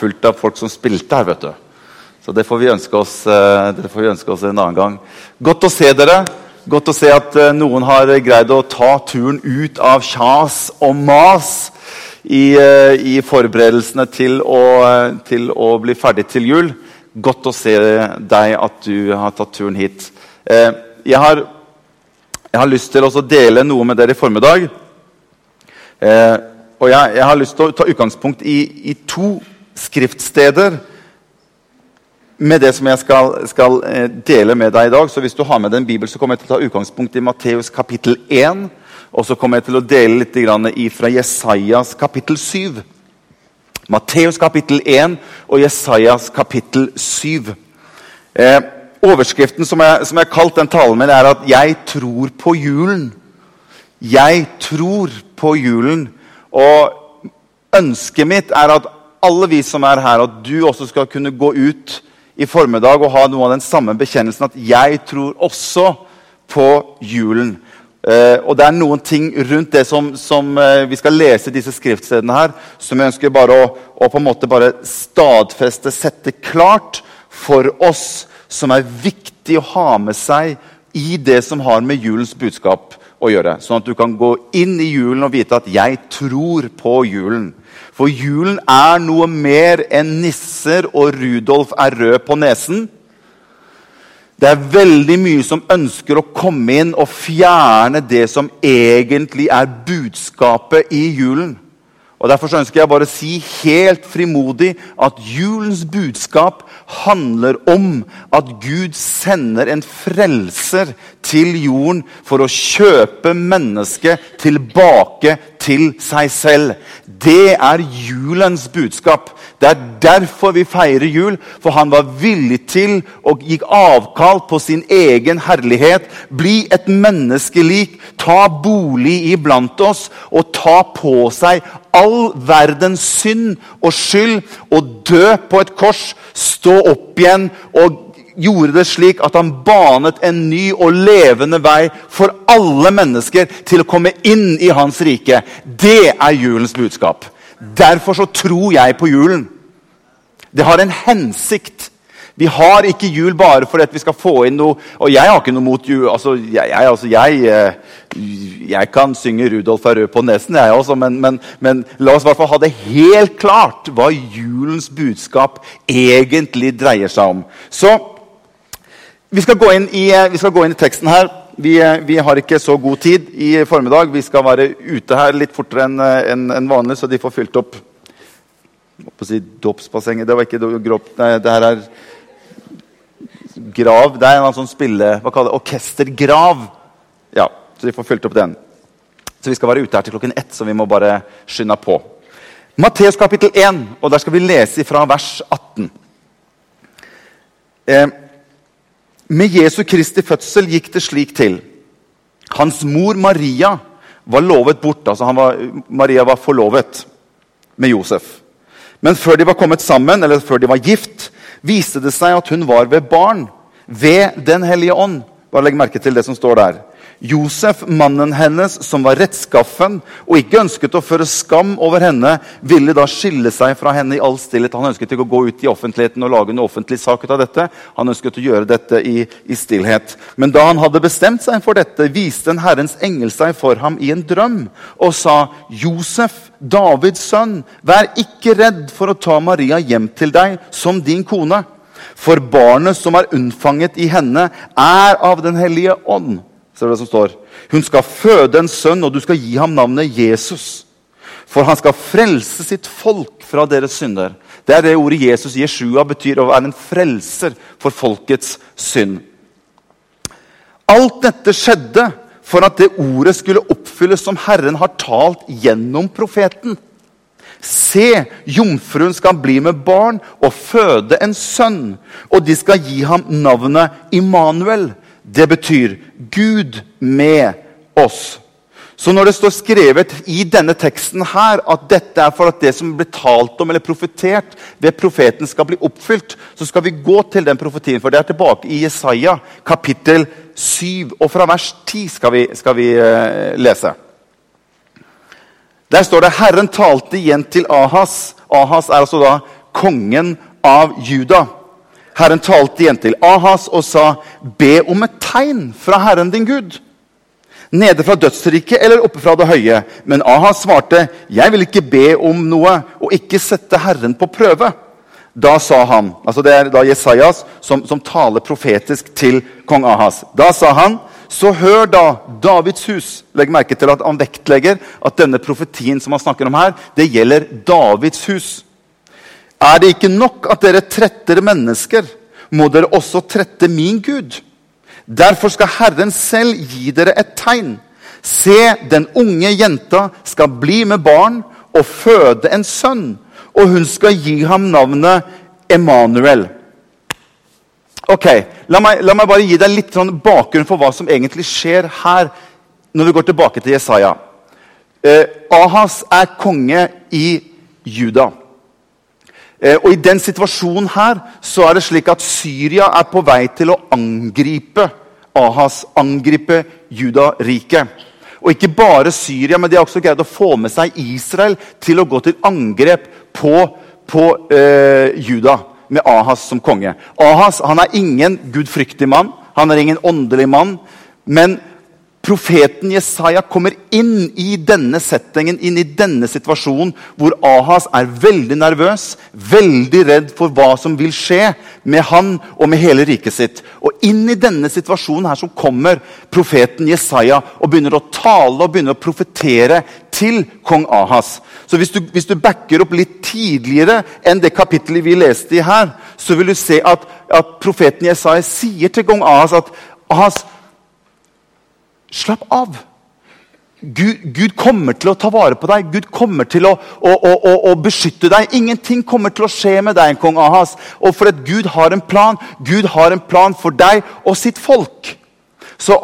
fullt av folk som spilte her. vet du. Så det får vi ønske oss, eh, vi ønske oss en annen gang. Godt å se dere. Godt å se at eh, noen har greid å ta turen ut av kjas og mas i, eh, i forberedelsene til å, til å, bli ferdig til jul. Godt å se deg at du har tatt turen hit. Jeg, har, jeg har lyst til å dele noe med dere i formiddag. Og jeg, jeg, har lyst til å ta utgangspunkt i, i to skriftsteder med det som jeg skal, skal, eh, dele med deg i dag. Så hvis du har med deg en bibel, så kommer jeg til å ta utgangspunkt i Matteus kapittel 1. Og så kommer jeg til å dele litt fra Jesajas kapittel 7. Matteus kapittel 1 og Jesajas kapittel 7. Eh, overskriften som jeg, som jeg kalt den talen min, er at 'Jeg tror på julen'. Jeg tror på julen. Og ønsket mitt er at alle vi som er her, at du også skal kunne gå ut i formiddag og ha noe av den samme bekjennelsen at 'jeg tror også på julen'. Uh, og det er noen ting rundt det som, som uh, vi skal lese disse skriftstedene her, som jeg ønsker bare å, å, på en måte bare stadfeste, sette klart for oss, som er viktig å ha med seg i det som har med julens budskap å gjøre. Sånn at du kan gå inn i julen og vite at 'jeg tror på julen'. For julen er noe mer enn nisser og Rudolf er rød på nesen. Det er veldig mye som ønsker å komme inn og fjerne det som egentlig er budskapet i julen. Og Derfor ønsker jeg bare å si helt frimodig at julens budskap handler om at Gud sender en frelser til jorden for å kjøpe mennesket tilbake til seg selv. Det er julens budskap. Det er derfor vi feirer jul. For han var villig til og gikk avkall på sin egen herlighet. Bli et menneskelik, ta bolig iblant oss og ta på seg all verdens synd og skyld og dø på et kors, stå opp igjen og gjorde det slik at han banet en ny og levende vei for alle mennesker til å komme inn i hans rike. Det er julens budskap. Derfor så tror jeg på julen. Det har en hensikt. Vi har ikke jul bare fordi vi skal få inn noe Og jeg har ikke noe mot jul. Altså, jeg, jeg, altså, jeg, eh, jeg, kan synge 'Rudolf er rød på nesen', jeg også, men, men, men, la oss i hvert fall ha det helt klart hva julens budskap egentlig dreier seg om. Så vi skal i, vi skal gå inn i teksten her. Vi, vi, har ikke så god tid i formiddag. Vi skal være ute her litt fortere enn en, en vanlig, så de får fylt opp si dåpsbassenget. Det var ikke grop, nei, det her er grav. Det er en sånn spille... Hva kaller det? Orkestergrav. Ja, så de får fylt opp den. Så vi skal være ute her til klokken ett, så vi må bare skynde på. Matteus kapittel 1, og der skal vi lese fra vers 18. Eh, med Jesu Kristi fødsel gikk det slik til. Hans mor Maria var lovet bort. altså var, Maria var forlovet med Josef. Men før de var kommet sammen, eller før de var gift, viste det seg at hun var ved barn ved Den hellige ånd. Bare legg merke til det som står der. Josef, mannen hennes, som var rettskaffen og ikke ønsket å føre skam over henne, ville da skille seg fra henne i all stillhet. Han ønsket ikke å gå ut i offentligheten og lage en offentlig sak ut av dette. Han ønsket å gjøre dette i, i stillhet. Men da han hadde bestemt seg for dette, viste en Herrens engel seg for ham i en drøm og sa, 'Josef, Davids sønn, vær ikke redd for å ta Maria hjem til deg som din kone.' For barnet som er unnfanget i henne, er av Den hellige ånd. Ser du det som står? Hun skal føde en sønn, og du skal gi ham navnet Jesus. For han skal frelse sitt folk fra deres synder. Det er det ordet Jesus, Jeshua, betyr å være en frelser for folkets synd. Alt dette skjedde for at det ordet skulle oppfylles som Herren har talt gjennom profeten. Se, jomfruen skal bli med barn og føde en sønn, og de skal gi ham navnet Immanuel. Det betyr Gud med oss. Så når det står skrevet i denne teksten her at dette er for at det som ble talt om eller profetert ved profeten skal bli oppfylt, så skal vi gå til den profetien. For det er tilbake i Jesaja kapittel 7, og fra vers 10 skal vi, skal vi uh, lese. Der står det Herren talte igjen til Ahas. Ahas er altså da kongen av Juda. Herren talte igjen til Ahas og sa, be om et tegn fra Herren din Gud. Nede fra dødsriket eller oppe fra det høye. Men Ahas svarte, jeg vil ikke be om noe og ikke sette Herren på prøve. Da sa han, altså Det er da Jesajas som, som taler profetisk til kong Ahas. Da sa han, så hør da Davids hus. Legg merke til at han vektlegger at denne profetien som han snakker om her, det gjelder Davids hus. Er det ikke nok at dere tretter mennesker, må dere også trette min Gud. Derfor skal Herren selv gi dere et tegn. Se, den unge jenta skal bli med barn og føde en sønn, og hun skal gi ham navnet Emanuel. Ok, la meg, la meg, bare gi deg litt sånn bakgrunn for hva som egentlig skjer her. når vi går tilbake til Jesaja. Eh, Ahas er konge i Juda. Eh, og I den situasjonen her så er det slik at Syria er på vei til å angripe Ahas, angripe Judariket. Og ikke bare Syria, men de har også greid å få med seg Israel til å gå til angrep på, på eh, Juda med Ahas som konge. Ahas han er ingen gudfryktig mann, han er ingen åndelig mann. Men Profeten Jesaja kommer inn i denne settingen, inn i denne situasjonen, hvor Ahas er veldig nervøs, veldig redd for hva som vil skje med han og med hele riket sitt. Og inn i denne situasjonen her så kommer profeten Jesaja og begynner å tale og begynner å profetere til kong Ahas. Så hvis du, hvis du backer opp litt tidligere enn det kapittelet vi leste i her, så vil du se at, at profeten Jesaja sier til kong Ahas at Ahas, Slapp av. Gud, Gud, kommer til å ta vare på deg. Gud kommer til å, å, å, å, beskytte deg. Ingenting kommer til å skje med deg, kong Ahas. Og for at Gud har en plan. Gud har en plan for deg og sitt folk. Så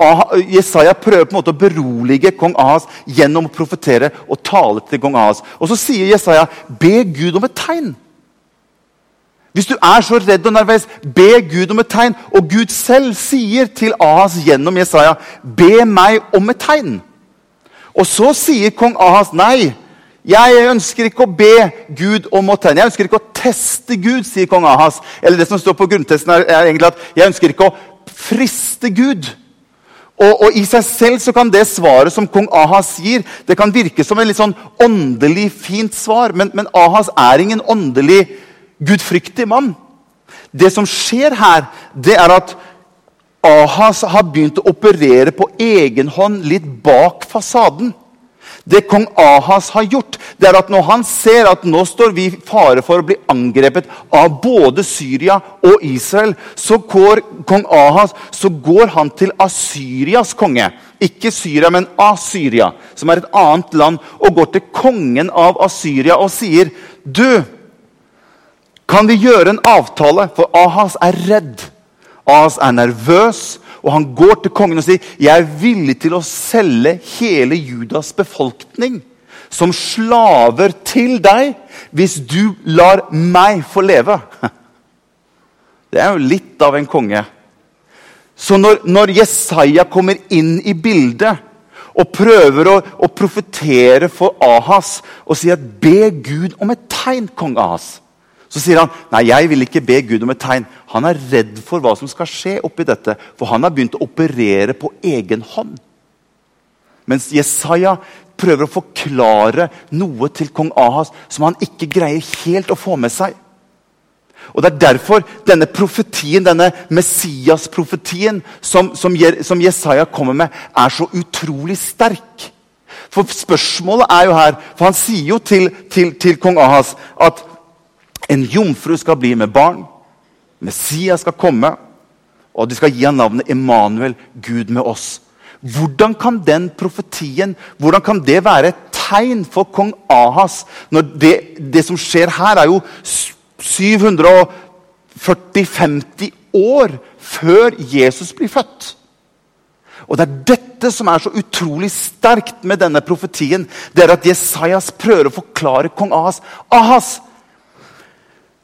Jesaja prøver på en måte å berolige kong Ahas gjennom å profetere og tale til kong Ahas. Og så sier Jesaja, be Gud om et tegn. Hvis du er så redd og nervøs, be Gud om et tegn. Og Gud selv sier til Ahas gjennom Jesaja, be meg om et tegn. Og så sier kong Ahas nei. Jeg ønsker ikke å be Gud om et tegn. Jeg ønsker ikke å teste Gud, sier kong Ahas. Eller det som står på grunntesten er, egentlig at jeg ønsker ikke å friste Gud. Og, og, I seg selv så kan det svaret som kong Ahas gir, det kan virke som en litt sånn åndelig fint svar. Men, men Ahas er ingen åndelig gudfryktig mann. Det som skjer her, det er at Ahas har begynt å operere på egen hånd litt bak fasaden. Det kong Ahas har gjort, det er at når han ser at nå står vi i fare for å bli angrepet av både Syria og Israel, så går kong Ahas så går han til Asyrias konge. Ikke Syria, men Asyria, som er et annet land, og går til kongen av Asyria og sier du, kan vi gjøre en avtale? For Ahas er redd. Ahas er nervøs, og han går til kongen og sier jeg er villig til å selge hele Judas befolkning som slaver til deg hvis du lar meg få leve. Det er jo litt av en konge. Så når, når Jesaja kommer inn i bildet og prøver å, å profetere for Ahas og sier at be Gud om et tegn, kong Ahas så sier han nei, jeg vil ikke be Gud om et tegn. Han er redd for hva som skal skje oppi dette, for han har begynt å operere på egen hånd. Mens Jesaja prøver å forklare noe til kong Ahas som han ikke greier helt å få med seg. Og Det er derfor denne profetien, denne Messias-profetien som, som, som Jesaja kommer med, er så utrolig sterk. For spørsmålet er jo her For han sier jo til, til, til kong Ahas at en jomfru skal bli med barn. Messias skal komme, og de skal gi ham navnet Emanuel, Gud med oss. Hvordan kan den profetien hvordan kan det være et tegn for kong Ahas? Når det, det som skjer her, er jo 740-50 år før Jesus blir født. Og Det er dette som er så utrolig sterkt med denne profetien. Det er at Jesajas prøver å forklare kong Ahas. Ahas,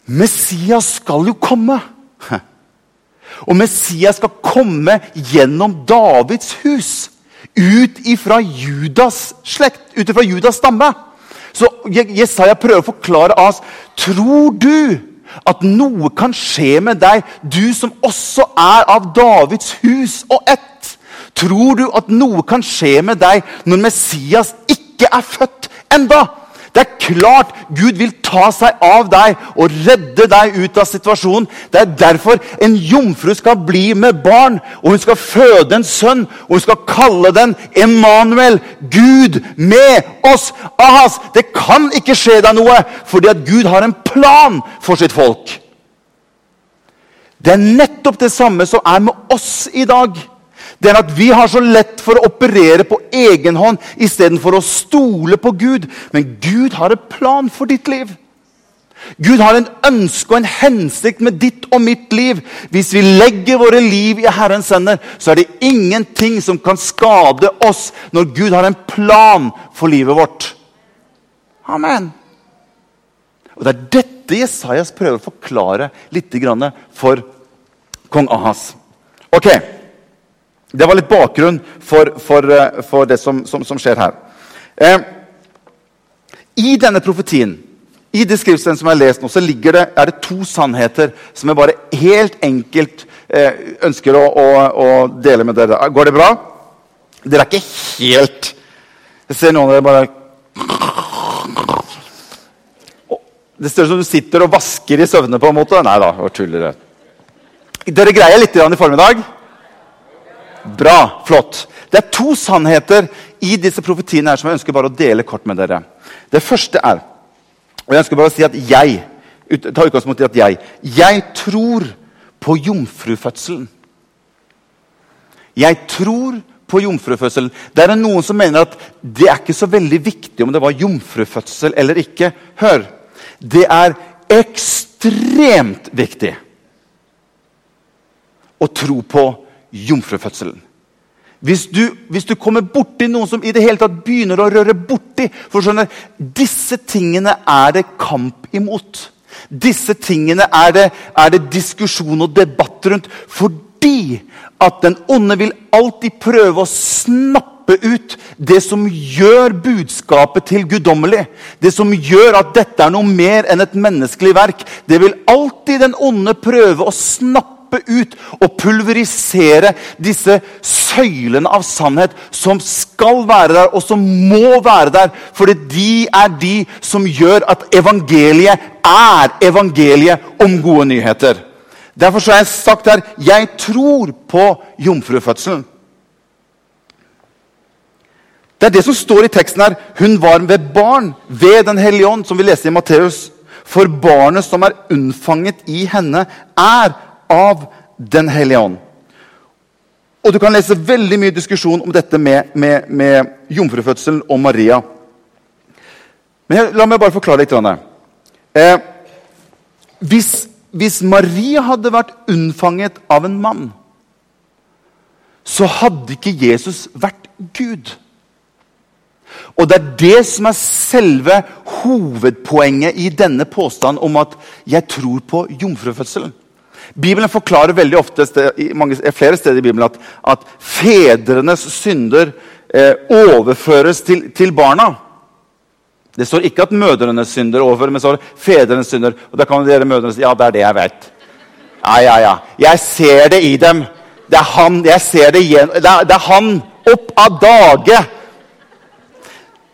Messias skal jo komme. Og Messias skal komme gjennom Davids hus. Ut ifra Judas slekt, ut ifra Judas stamme. Så Jesaja prøver å forklare oss tror du at noe kan skje med deg, du som også er av Davids hus og ett? Tror du at noe kan skje med deg når Messias ikke er født enda? Det er klart Gud vil ta seg av deg og redde deg ut av situasjonen. Det er derfor en jomfru skal bli med barn, og hun skal føde en sønn. Og hun skal kalle den Emanuel, Gud med oss. Ahas, det kan ikke skje deg noe, fordi at Gud har en plan for sitt folk. Det er nettopp det samme som er med oss i dag det er at vi har så lett for å operere på egen hånd istedenfor å stole på Gud. Men Gud har en plan for ditt liv. Gud har en ønske og en hensikt med ditt og mitt liv. Hvis vi legger våre liv i Herrens hender, så er det ingenting som kan skade oss når Gud har en plan for livet vårt. Amen. Og Det er dette Jesajas prøver å forklare litt for kong Ahas. Ok, det var litt bakgrunn for, for, eh, for det som, som, som, skjer her. Eh, I denne profetien, i de skriftene som jeg har lest nå, så det, er det to sannheter som jeg bare helt enkelt eh, ønsker å, å, å, dele med dere. Går det bra? Dere er ikke helt Jeg ser noen av dere bare Det ser ut som du sitter og vasker i søvne. på en måte. Nei da, tuller jeg. Dere greier litt i formiddag? Bra. Flott. Det er to sannheter i disse profetiene her som jeg ønsker bare å dele kort med dere. Det første er og Jeg ønsker bare å si at jeg ta utgangspunkt i at jeg jeg tror på jomfrufødselen. Jeg tror på jomfrufødselen. Det er noen som mener at det er ikke så veldig viktig om det var jomfrufødsel eller ikke. Hør! Det er ekstremt viktig å tro på jomfrufødselen. Hvis du, hvis du, kommer borti noen som i det hele tatt begynner å røre borti for skjønner, Disse tingene er det kamp imot. Disse tingene er det, er det diskusjon og debatt rundt. Fordi at den onde vil alltid prøve å snappe ut det som gjør budskapet til guddommelig. Det som gjør at dette er noe mer enn et menneskelig verk. Det vil alltid den onde prøve å snappe ut og pulverisere disse søylene av sannhet som skal være der, og som må være der. Fordi de er de som gjør at evangeliet er evangeliet om gode nyheter. Derfor har jeg sagt her jeg tror på jomfrufødselen. Det er det som står i teksten her. Hun var ved barn ved Den hellige ånd, som vi leser i Matteus. For barnet som er unnfanget i henne, er av Den hellige ånd. Og Du kan lese veldig mye diskusjon om dette med, med, med jomfrufødselen og Maria. Men La meg bare forklare litt. Eh, hvis, hvis Maria hadde vært unnfanget av en mann, så hadde ikke Jesus vært Gud. Og det er det som er selve hovedpoenget i denne påstanden om at jeg tror på jomfrufødselen. Bibelen forklarer veldig ofte mange, flere steder i Bibelen at, at fedrenes synder eh, overføres til, til, barna. Det står ikke at mødrenes synder overføres, men står fedrenes synder. Og da kan dere mødrene si ja, det er det jeg vet. Ja, ja, ja. Jeg ser det i dem. Det er han. Jeg ser det igjen. Det er, det er han opp av dage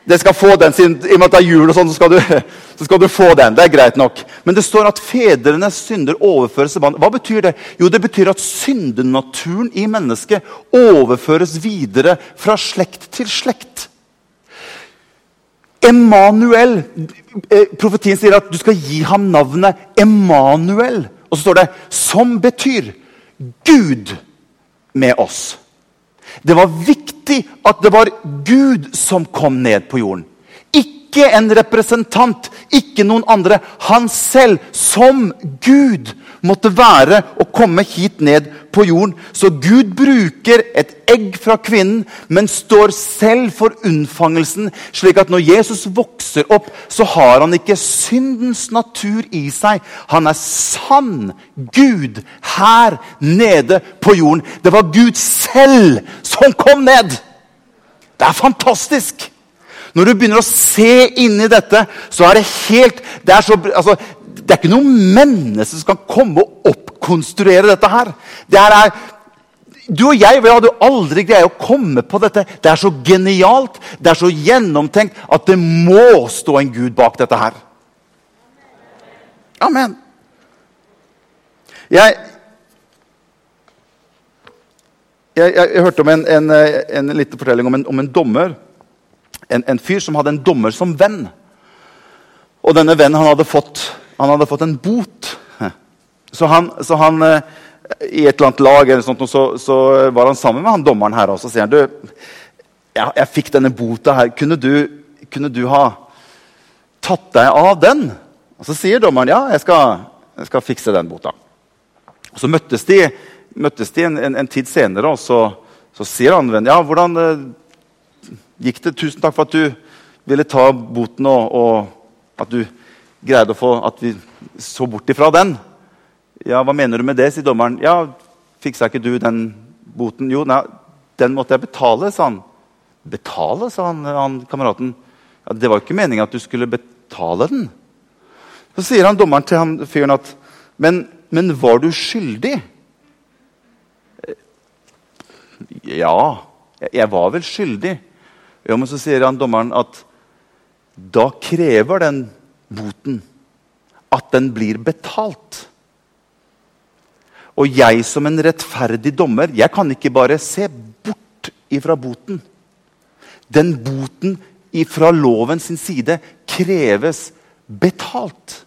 det skal få den, siden, I og med at det er jul, og sånn, så, så skal du få den. Det er greit nok. Men det står at fedrenes synder overføres til barn. Hva betyr det? Jo, det betyr at syndenaturen i mennesket overføres videre fra slekt til slekt. Emanuel eh, Profetien sier at du skal gi ham navnet Emanuel. Og så står det 'som betyr Gud med oss'. Det var viktig at det var Gud som kom ned på jorden. Ikke en representant, ikke noen andre. Han selv, som Gud, måtte være og komme hit ned på jorden. Så Gud bruker et egg fra kvinnen, men står selv for unnfangelsen. Slik at når Jesus vokser opp, så har han ikke syndens natur i seg. Han er sann Gud her nede på jorden. Det var Gud selv som kom ned. Det er fantastisk! Når du begynner å se inn i dette, så er det helt Det er, så, altså, det er ikke noe menneske som kan komme og oppkonstruere dette her. Det her er du og jeg vi hadde jo aldri greid å komme på dette. Det er så genialt, det er så gjennomtenkt at det må stå en Gud bak dette her. Amen. Jeg, jeg, jeg, jeg hørte om en, en, en liten fortelling om en, om en dommer. En, en, fyr som hadde en dommer som venn. Og denne vennen han hadde fått, han hadde fått en bot. Så han, så han eh, i et eller annet lag eller sånt, så, så, var han sammen med han dommeren her. Og så sier han du, jeg, jeg fikk denne bota her. Kunne du, kunne du, ha tatt deg av den? Og så sier dommeren ja, jeg skal, jeg skal fikse den bota. Og Så møttes de, møttes de en, en, en, tid senere, og så, så sier han vennen ja, hvordan eh, gikk det? Tusen takk for at du ville ta boten, og, og at du greide å få at vi så bort ifra den. Ja, hva mener du med det, sier dommeren. Ja, fiksa ikke du den boten? Jo, nei, den måtte jeg betale, sa han. Betale, sa han, han kameraten. Ja, det var jo ikke meninga at du skulle betale den. Så sier han dommeren til han fyren at men men var du skyldig? Ja, jeg var vel skyldig. Ja, Men så sier han dommeren at da krever den boten at den blir betalt. Og jeg som en rettferdig dommer, jeg kan ikke bare se bort ifra boten. Den boten ifra loven sin side kreves betalt.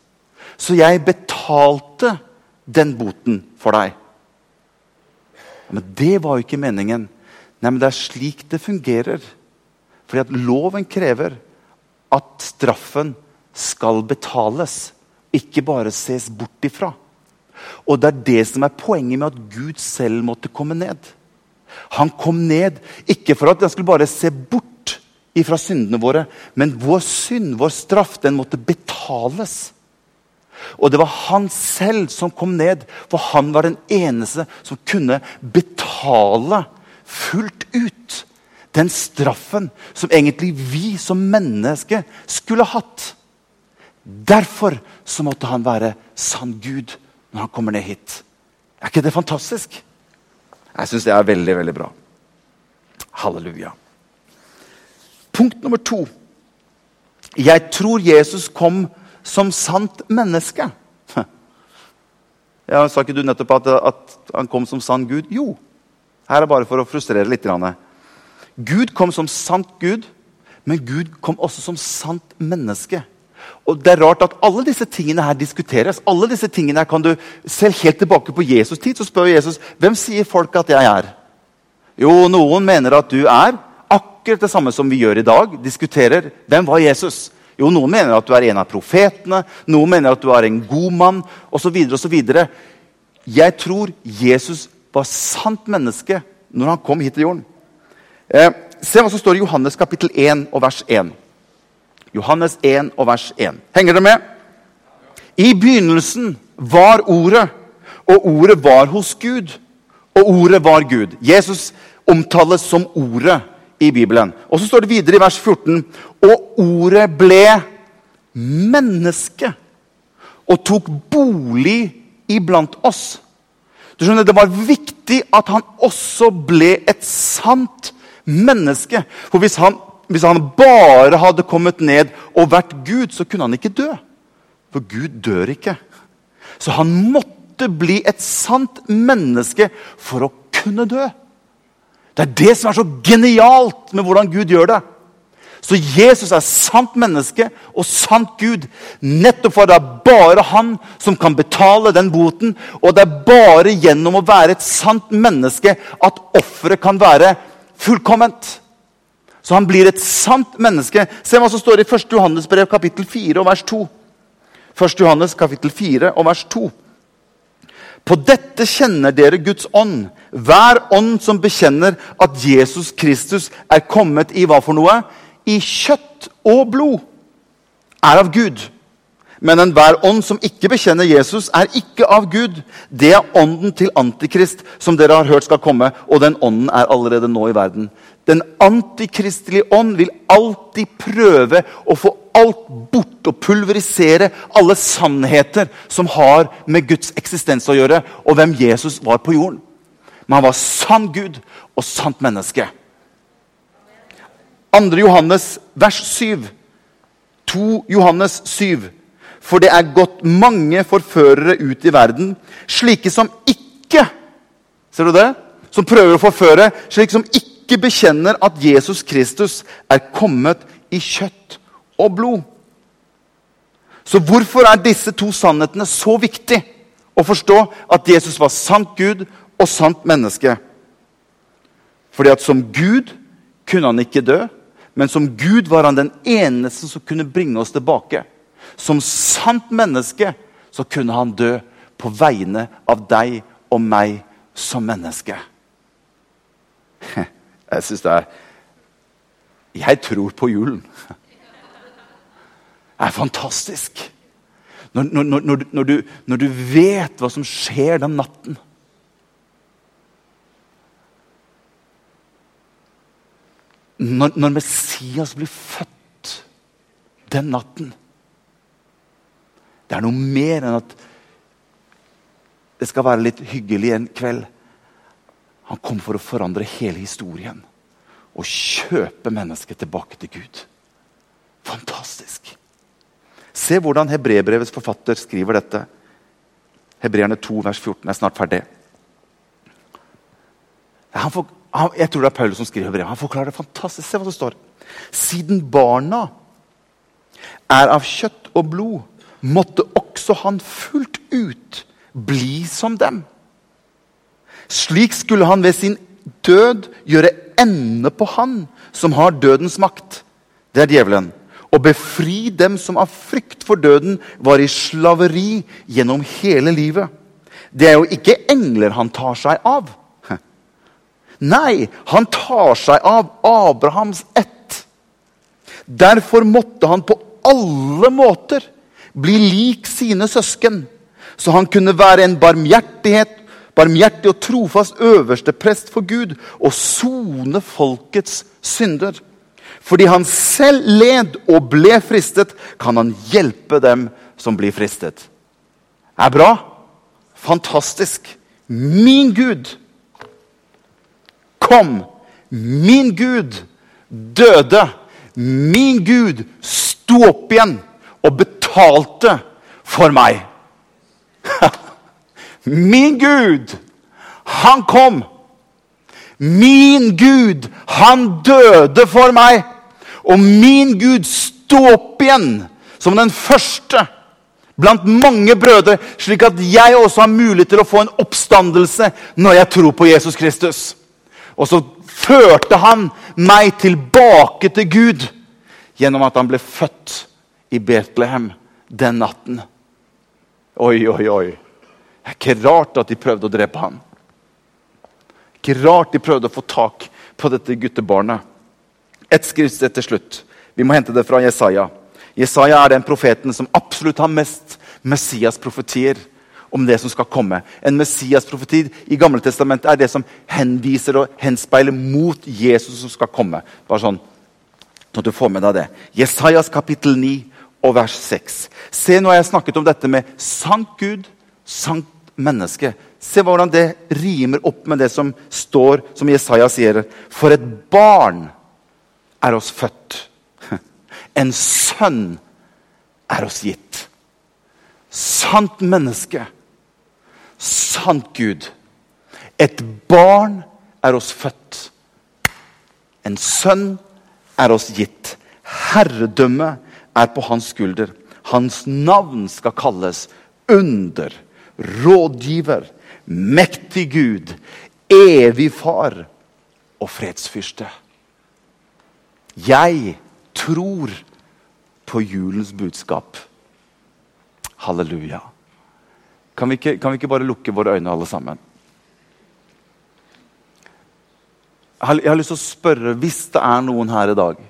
Så jeg betalte den boten for deg. Men det var jo ikke meningen. Nei, men det er slik det fungerer. Fordi at loven krever at straffen skal betales, ikke bare ses bort ifra. Og det er det som er poenget med at Gud selv måtte komme ned. Han kom ned ikke for at han skulle bare se bort ifra syndene våre, men vår synd, vår straff, den måtte betales. Og det var han selv som kom ned, for han var den eneste som kunne betale fullt ut den straffen som egentlig vi som mennesker skulle hatt. Derfor så måtte han være sann Gud når han kommer ned hit. Er ikke det fantastisk? Jeg syns det er veldig, veldig bra. Halleluja. Punkt nummer to. Jeg tror Jesus kom som sant menneske. Ja, sa ikke du nettopp at, at, han kom som sann Gud? Jo. Her er bare for å frustrere litt. Gud kom som sant Gud, men Gud kom også som sant menneske. Og det er rart at Alle disse tingene her diskuteres. alle disse tingene her kan du, Selv helt tilbake på Jesus' tid så spør Jesus hvem sier folk at jeg er. Jo, noen mener at du er akkurat det samme som vi gjør i dag. Diskuterer hvem var Jesus. Jo, noen mener at du er en av profetene, noen mener at du er en god mann osv. Jeg tror Jesus var sant menneske når han kom hit til jorden. Eh, se hva som står i Johannes kapittel 1 og vers 1. Johannes 1 og vers 1. Henger dere med? I begynnelsen var Ordet, og Ordet var hos Gud. Og Ordet var Gud. Jesus omtales som Ordet i Bibelen. Og så står det videre i vers 14.: Og ordet ble menneske og tok bolig iblant oss. Du skjønner, Det var viktig at han også ble et sant menneske. For hvis han, hvis han bare hadde kommet ned og vært Gud, så kunne han ikke dø. For Gud dør ikke. Så han måtte bli et sant menneske for å kunne dø. Det er det som er så genialt med hvordan Gud gjør det. Så Jesus er sant menneske og sant Gud. Nettopp for det er bare han som kan betale den boten. Og det er bare gjennom å være et sant menneske at offeret kan være fullkomment. Så han blir et sant menneske. Se hva som står i 1. Johannes brev kapittel 4 og vers 2. 1. Johannes kapittel 4 og vers 2. På dette kjenner dere Guds ånd. Hver ånd som bekjenner at Jesus Kristus er kommet i hva for noe? I kjøtt og blod, er av Gud. Men enhver ånd som ikke bekjenner Jesus, er ikke av Gud. Det er ånden til Antikrist, som dere har hørt skal komme, og den ånden er allerede nå i verden. Den antikristelige ånd vil alltid prøve å få alt bort og pulverisere alle sannheter som har med Guds eksistens å gjøre, og hvem Jesus var på jorden. Men han var sann Gud og sant menneske. 2. Johannes vers 7. 2 Johannes 7. For det er gått mange forførere ut i verden, slike som ikke Ser du det? Som prøver å forføre, slike som ikke bekjenner at Jesus Kristus er kommet i kjøtt og blod. Så hvorfor er disse to sannhetene så viktig å forstå? At Jesus var sant Gud og sant menneske. Fordi at som Gud kunne han ikke dø, men som Gud var han den eneste som kunne bringe oss tilbake. Som sant menneske så kunne han dø på vegne av deg og meg som menneske. Jeg syns det er Jeg tror på julen. Det er fantastisk. Når, når, når, når, du, når du vet hva som skjer den natten. Når, når Messias blir født den natten det er noe mer enn at det skal være litt hyggelig en kveld. Han kom for å forandre hele historien og kjøpe mennesket tilbake til Gud. Fantastisk. Se hvordan hebrebrevets forfatter skriver dette. Hebreerne 2, vers 14. Er snart ferdig. For, han, jeg tror det er Paulus som skriver brevet. Han forklarer det fantastisk. Se hva det står. Siden barna er av kjøtt og blod, måtte også han fullt ut bli som dem. Slik skulle han ved sin død gjøre ende på han som har dødens makt. Det er djevelen. Og befri dem som av frykt for døden var i slaveri gjennom hele livet. Det er jo ikke engler han tar seg av. Nei, han tar seg av Abrahams ett. Derfor måtte han på alle måter bli lik sine søsken, så han kunne være en barmhjertighet, barmhjertig og trofast øverste prest for Gud og sone folkets synder. Fordi han selv led og ble fristet, kan han hjelpe dem som blir fristet. Er bra? Fantastisk. Min Gud kom. Min Gud døde. Min Gud sto opp igjen og betalte betalte for meg. Min Gud, han kom. Min Gud, han døde for meg. Og min Gud sto opp igjen som den første blant mange brødre, slik at jeg også har mulighet til å få en oppstandelse når jeg tror på Jesus Kristus. Og så førte han meg tilbake til Gud gjennom at han ble født i Betlehem den natten. Oi, oi, oi. Ikke rart at de prøvde å drepe ham. Ikke rart de prøvde å få tak på dette guttebarnet. Et skriftsted til slutt. Vi må hente det fra Jesaja. Jesaja er den profeten som absolutt har mest Messias-profetier om det som skal komme. En Messias-profeti i Gamle Testamentet er det som henviser og henspeiler mot Jesus som skal komme. Bare sånn, sånn at du får med deg det. Jesajas kapittel 9 og vers 6. Se, nå har jeg snakket om dette med sant Gud, sant menneske. Se hvordan det rimer opp med det som står, som Jesaja sier. For et barn er oss født. En sønn er oss gitt. Sant menneske. Sant Gud. Et barn er oss født. En sønn er oss gitt. Herredømme er på hans skulder. Hans navn skal kalles under, rådgiver, mektig Gud, evig far og fredsfyrste. Jeg tror på julens budskap. Halleluja. Kan vi, ikke, kan vi ikke bare lukke våre øyne, alle sammen? Jeg har lyst til å spørre, hvis det er noen her i dag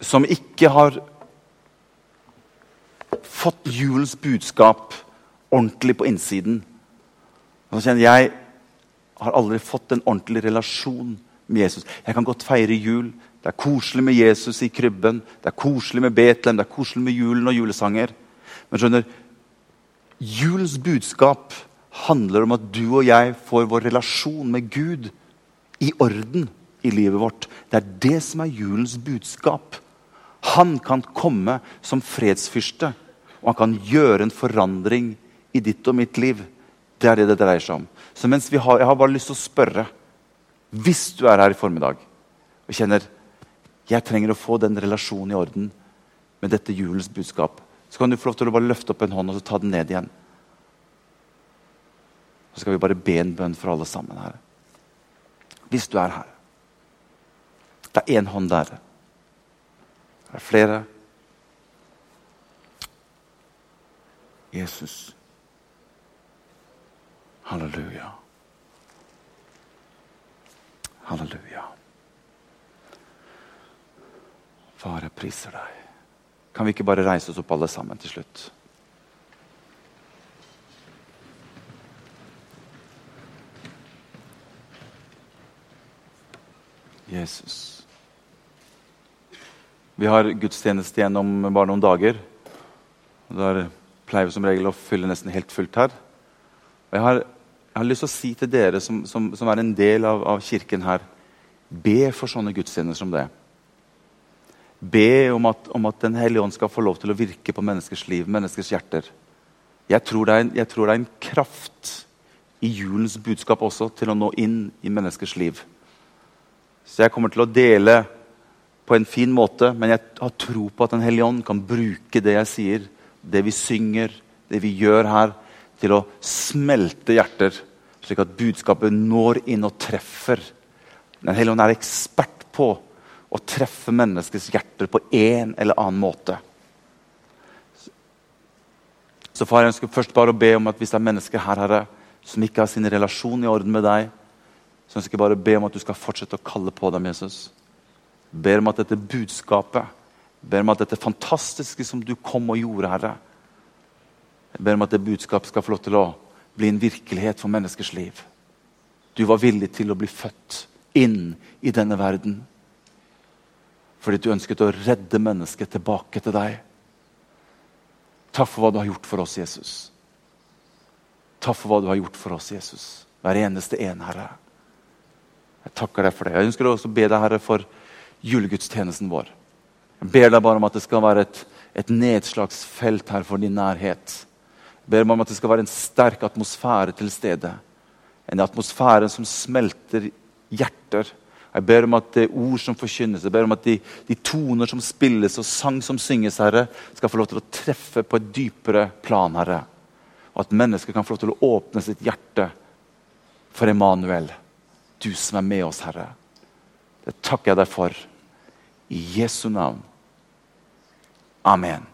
som ikke har fått julens budskap ordentlig på innsiden. Så kjenner jeg har aldri fått en ordentlig relasjon med Jesus. Jeg kan godt feire jul. Det er koselig med Jesus i krybben. Det er koselig med Betlehem, det er koselig med julen og julesanger. Men skjønner, julens budskap handler om at du og jeg får vår relasjon med Gud i orden i livet vårt. Det er det som er julens budskap. Han kan komme som fredsfyrste, og han kan gjøre en forandring i ditt og mitt liv. Det er det det dreier seg om. Så mens vi har, Jeg har bare lyst til å spørre, hvis du er her i formiddag og kjenner jeg trenger å få den relasjonen i orden med dette julens budskap, så kan du få lov til å bare løfte opp en hånd og så ta den ned igjen. Så skal vi bare be en bønn for alle sammen her. Hvis du er her. Det er én hånd der. Det er flere. Jesus. Halleluja. Halleluja. Far, jeg priser deg. Kan vi ikke bare reise oss opp alle sammen til slutt? Jesus. Vi har gudstjeneste gjennom bare noen dager. Der pleier vi som regel å fylle nesten helt fullt her. Og jeg har, jeg har lyst til å si til dere som, som, som er en del av, av, kirken her Be for sånne gudstjenester som det. Be om at, om at Den hellige ånd skal få lov til å virke på menneskers liv, menneskers hjerter. Jeg tror, en, jeg tror det er en kraft i julens budskap også til å nå inn i menneskers liv. Så jeg kommer til å dele på en fin måte, men jeg har tro på at Den hellige ånd kan bruke det jeg sier, det vi synger, det vi gjør her, til å smelte hjerter, slik at budskapet når inn og treffer. Den hellige ånd er ekspert på å treffe menneskets hjerter på en eller annen måte. Så far, jeg ønsker først bare å be om at hvis det er mennesker her, herre, som ikke har sin relasjon i orden med deg, så ønsker jeg bare å be om at du skal fortsette å kalle på dem, Jesus. Ber om at dette budskapet, ber om at dette fantastiske som du kom og gjorde, Herre Jeg ber om at det budskapet skal få lov til å bli en virkelighet for menneskers liv. Du var villig til å bli født inn i denne verden fordi du ønsket å redde mennesket tilbake til deg. Takk for hva du har gjort for oss, Jesus. Takk for hva du har gjort for oss, Jesus. Hver eneste en, Herre. Jeg takker deg for det. Jeg ønsker også å be deg, Herre, for julegudstjenesten vår. Jeg ber deg bare om at det skal være et, et nedslagsfelt her for din nærhet. Jeg ber om at det skal være en sterk atmosfære til stede. En atmosfære som smelter hjerter. Jeg ber om at det er ord som forkynnes, jeg ber om at de, de, toner som spilles og sang som synges, Herre, skal få lov til å treffe på et dypere plan, Herre. Og at mennesker kan få lov til å åpne sitt hjerte for Emanuel du som er med oss, Herre. Det takker jeg deg for. I Jesu navn. Amen.